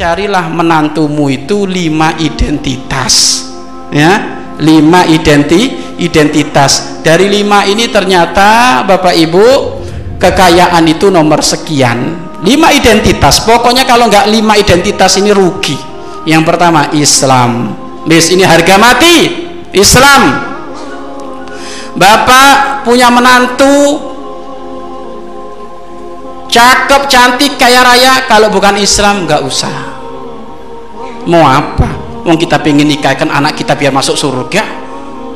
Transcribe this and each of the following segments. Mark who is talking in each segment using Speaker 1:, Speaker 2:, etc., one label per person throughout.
Speaker 1: carilah menantumu itu lima identitas ya. Lima identi identitas. Dari lima ini ternyata bapak ibu kekayaan itu nomor sekian lima identitas. Pokoknya kalau nggak lima identitas ini rugi. Yang pertama Islam. Bis ini harga mati. Islam. Bapak punya menantu. Cakep cantik kaya raya. Kalau bukan Islam nggak usah. Mau apa? Mau kita pengen nikahkan anak kita biar masuk surga.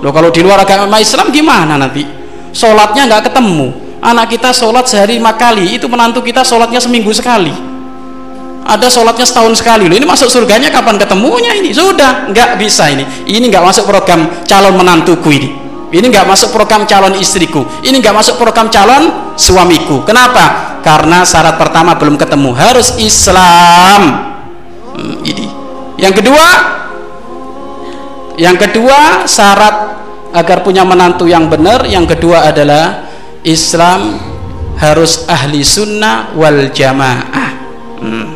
Speaker 1: Loh kalau di luar agama Islam gimana nanti? Sholatnya nggak ketemu anak kita sholat sehari lima kali itu menantu kita sholatnya seminggu sekali. Ada sholatnya setahun sekali loh. Ini masuk surganya kapan ketemunya ini? Sudah nggak bisa ini. Ini nggak masuk program calon menantuku ini. Ini nggak masuk program calon istriku. Ini nggak masuk program calon suamiku. Kenapa? Karena syarat pertama belum ketemu. Harus Islam. Hmm, ini. Yang kedua yang kedua syarat agar punya menantu yang benar yang kedua adalah Islam harus ahli sunnah wal jamaah. Hmm.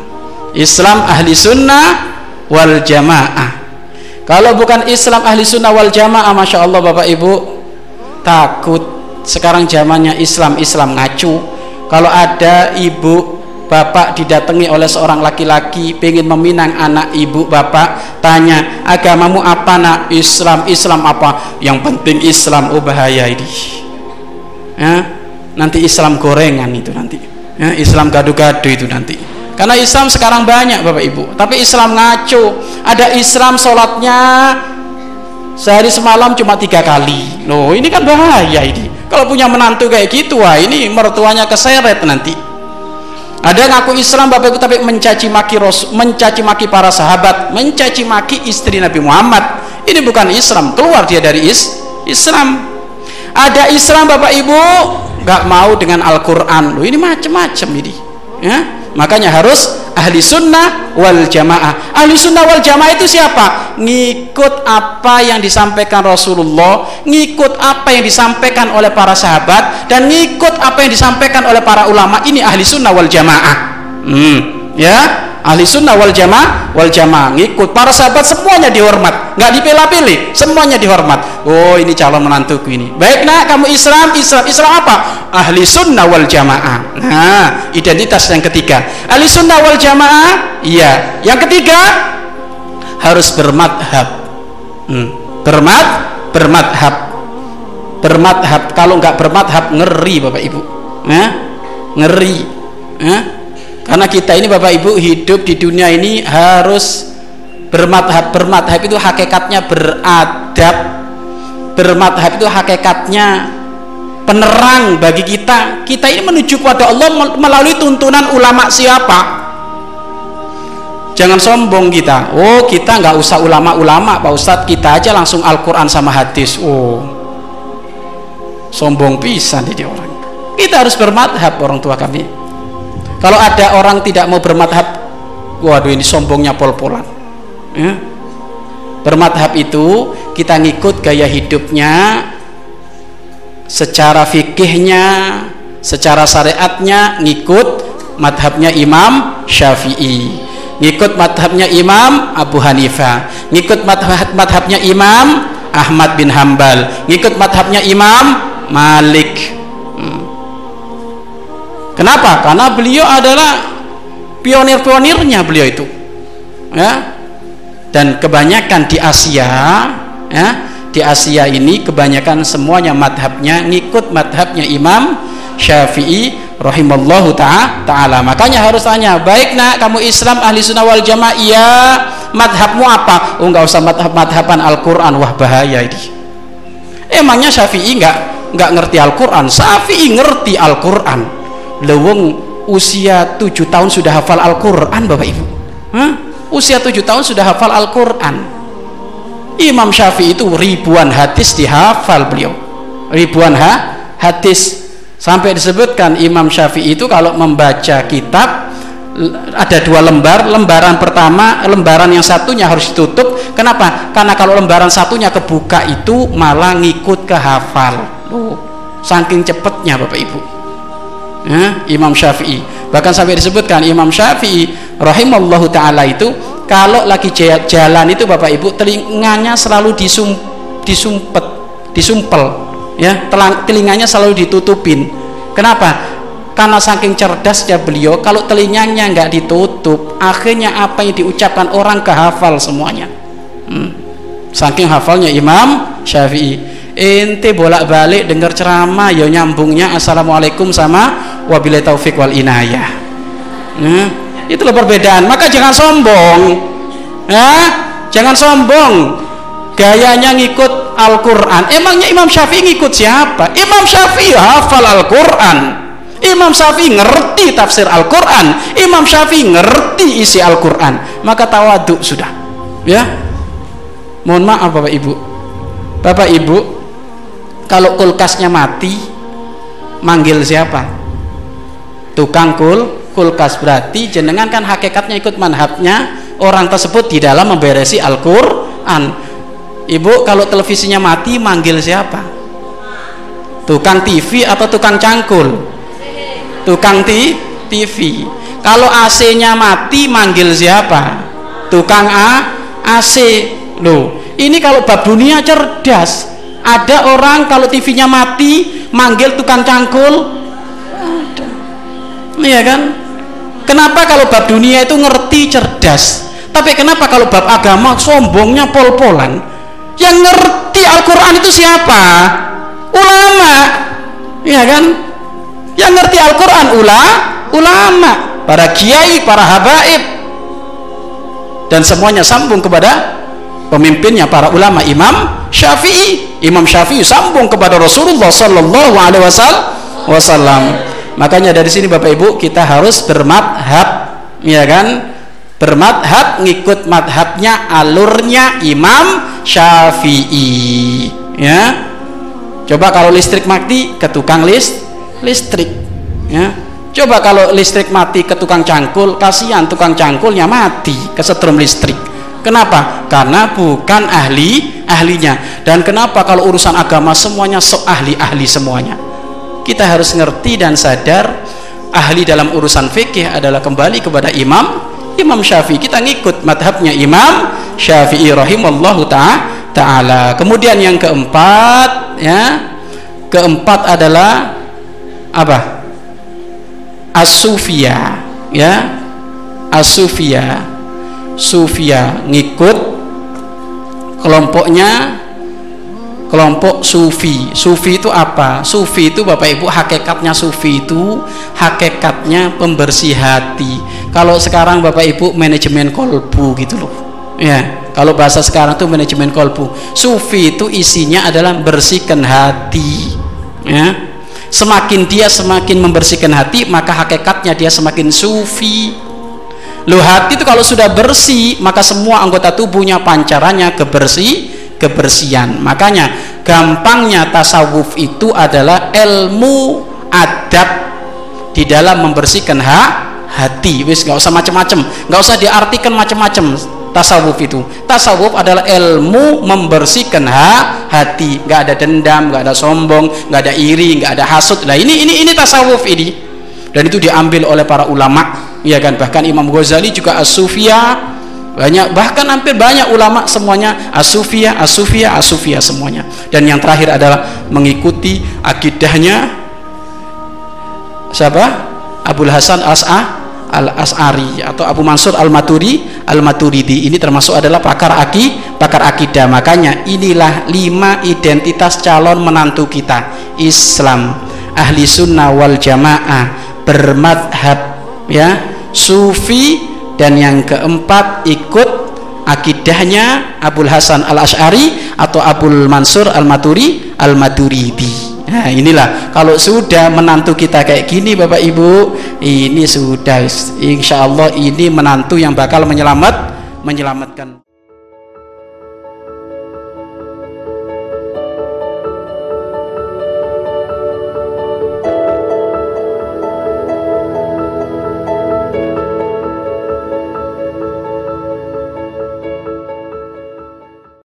Speaker 1: Islam ahli sunnah wal jamaah. Kalau bukan Islam ahli sunnah wal jamaah Masya Allah Bapak Ibu takut. Sekarang zamannya Islam Islam ngacu. Kalau ada ibu bapak didatangi oleh seorang laki-laki pengen meminang anak ibu bapak tanya agamamu apa nak? Islam Islam apa? Yang penting Islam. Oh bahaya ini ya, nanti Islam gorengan itu nanti. Ya, Islam gado-gado itu nanti. Karena Islam sekarang banyak Bapak Ibu. Tapi Islam ngaco. Ada Islam sholatnya sehari semalam cuma tiga kali. Loh ini kan bahaya ini. Kalau punya menantu kayak gitu wah ini mertuanya keseret nanti. Ada ngaku Islam Bapak Ibu tapi mencaci maki Rasul, mencaci maki para sahabat mencaci maki istri Nabi Muhammad. Ini bukan Islam. Keluar dia dari is Islam ada Islam Bapak Ibu? Nggak mau dengan Al-Quran. Loh ini macam-macam ini ya. Makanya harus ahli sunnah wal jamaah. Ahli sunnah wal jamaah itu siapa? Ngikut apa yang disampaikan Rasulullah ngikut apa yang disampaikan oleh para sahabat dan ngikut apa yang disampaikan oleh para ulama. Ini ahli sunnah wal jamaah. Hmm, ya ahli sunnah wal jamaah wal jamaah ngikut. Para sahabat semuanya dihormat. Nggak dipilih-pilih semuanya dihormat. Oh ini calon menantuku ini. Baik nak kamu Islam Islam Islam apa? Ahli sunnah wal jamaah. Nah identitas yang ketiga. Ahli sunnah wal jamaah? Iya. Yang ketiga? Harus bermadhab. Hmm. bermad bermadhab. Bermadhab. Kalau nggak bermadhab ngeri bapak ibu. Eh? ngeri. Eh? Karena kita ini Bapak Ibu hidup di dunia ini harus bermadhab. Bermadhab itu hakikatnya beradab. Bermadhab itu hakikatnya penerang bagi kita. Kita ini menuju kepada Allah melalui tuntunan ulama siapa? Jangan sombong kita. Oh kita nggak usah ulama-ulama Pak Ustadz. Kita aja langsung Al-Quran sama hadis. Oh sombong pisan jadi orang. Kita harus bermadhab orang tua kami kalau ada orang tidak mau bermadhab waduh ini sombongnya pol-polan. Ya. bermadhab itu kita ngikut gaya hidupnya secara fikihnya secara syariatnya ngikut madhabnya Imam Syafi'i. Ngikut madhabnya Imam Abu Hanifah ngikut madhab, madhabnya Imam Ahmad bin Hambal. Ngikut madhabnya Imam Malik Kenapa? Karena beliau adalah pionir-pionirnya beliau itu. Ya. Dan kebanyakan di Asia, ya, di Asia ini kebanyakan semuanya madhabnya ngikut madhabnya Imam Syafi'i rahimallahu ta'ala. Makanya harus tanya baik nak kamu Islam ahli sunnah wal jamaah? Iya. Madhabmu apa? Oh nggak usah madhab madhaban Al-Quran. Wah bahaya ini. Emangnya Syafi'i nggak nggak ngerti Al-Quran? Syafi'i ngerti Al-Quran leweng usia tujuh tahun sudah hafal Al-Quran Bapak Ibu. Hah? usia tujuh tahun sudah hafal Al-Quran. Imam Syafi'i itu ribuan hadis dihafal beliau. Ribuan ha? hadis. Sampai disebutkan Imam Syafi'i itu kalau membaca kitab ada dua lembar. Lembaran pertama lembaran yang satunya harus ditutup. Kenapa? Karena kalau lembaran satunya kebuka itu malah ngikut ke hafal oh, saking cepetnya bapak ibu ya, Imam Syafi'i. Bahkan sampai disebutkan Imam Syafi'i rahimallahu taala itu kalau lagi jalan itu bapak ibu telinganya selalu disum, disumpet disumpel ya. Telinganya selalu ditutupin. Kenapa? Karena saking cerdasnya beliau kalau telinganya nggak ditutup akhirnya apa yang diucapkan orang kehafal semuanya. Hmm. saking hafalnya Imam Syafi'i. Ente bolak-balik dengar ceramah ya nyambungnya assalamualaikum sama wabillahi taufik wal inayah. Hmm. itulah perbedaan. Maka jangan sombong. Ya jangan sombong. Gayanya ngikut Al-Quran. Emangnya Imam Syafi'i ngikut siapa? Imam Syafi'i hafal Al-Quran. Imam Syafi'i ngerti tafsir Al-Quran. Imam Syafi'i ngerti isi Al-Quran. Maka tawaduk sudah. Ya? Mohon maaf Bapak Ibu. Bapak Ibu kalau kulkasnya mati manggil siapa tukang kul kulkas berarti jenengan kan hakikatnya ikut manhabnya orang tersebut di dalam memberesi Al-Quran. Ibu kalau televisinya mati manggil siapa? Tukang TV atau tukang cangkul? Tukang ti TV kalau AC-nya mati manggil siapa? Tukang A AC loh ini kalau bab dunia cerdas. Ada orang kalau TV-nya mati manggil tukang cangkul iya kan? Kenapa kalau bab dunia itu ngerti cerdas? Tapi kenapa kalau bab agama sombongnya pol-polan? Yang ngerti Al-Quran itu siapa? Ulama. Iya kan? Yang ngerti Al-Quran ula, ulama para kiai, para habaib. Dan semuanya sambung kepada pemimpinnya para ulama Imam Syafi'i. Imam Syafi'i sambung kepada Rasulullah Sallallahu Alaihi Wasallam makanya dari sini Bapak Ibu kita harus bermadhab ya kan? Bermadhab ngikut madhabnya alurnya Imam Syafi'i ya. Coba kalau listrik mati ke tukang list listrik ya. Coba kalau listrik mati ke tukang cangkul kasihan tukang cangkulnya mati kesetrum listrik. Kenapa? Karena bukan ahli ahlinya. Dan kenapa kalau urusan agama semuanya sok ahli-ahli semuanya kita harus ngerti dan sadar ahli dalam urusan fikih adalah kembali kepada imam. Imam Syafi'i kita ngikut madhabnya Imam Syafi'i rahimallahu ta'ala. Kemudian yang keempat ya keempat adalah apa? Asufia ya. Asufia sufia ngikut kelompoknya kelompok sufi. Sufi itu apa? Sufi itu bapak ibu hakikatnya sufi itu hakikatnya pembersih hati. Kalau sekarang bapak ibu manajemen kolbu gitu loh. Ya kalau bahasa sekarang itu manajemen kolbu. Sufi itu isinya adalah bersihkan hati. Ya semakin dia semakin membersihkan hati maka hakikatnya dia semakin sufi. Lo hati itu kalau sudah bersih maka semua anggota tubuhnya pancarannya kebersih kebersihan. Makanya gampangnya tasawuf itu adalah ilmu adab di dalam membersihkan ha, hati. Wis nggak usah macam-macam nggak usah diartikan macam-macam tasawuf itu. Tasawuf adalah ilmu membersihkan ha, hati. Nggak ada dendam nggak ada sombong nggak ada iri nggak ada hasut. Lah ini ini ini tasawuf ini. Dan itu diambil oleh para ulama ya kan? Bahkan Imam Ghazali juga as-sufia banyak bahkan hampir banyak ulama semuanya as-sufia as-sufia as-sufia semuanya. Dan yang terakhir adalah mengikuti akidahnya siapa? Abdul Hasan As'a Al-As'ari atau Abu Mansur Al-Maturi Al-Maturidi. Ini termasuk adalah pakar aki pakar akidah. Makanya inilah lima identitas calon menantu kita Islam ahli sunnah wal jamaah bermadhab ya. Sufi dan yang keempat ikut akidahnya Abul Hasan Al-Ash'ari atau Abul Mansur Al-Maturi Al-Maturidi Nah inilah. Kalau sudah menantu kita kayak gini Bapak Ibu ini sudah insya Allah ini menantu yang bakal menyelamat menyelamatkan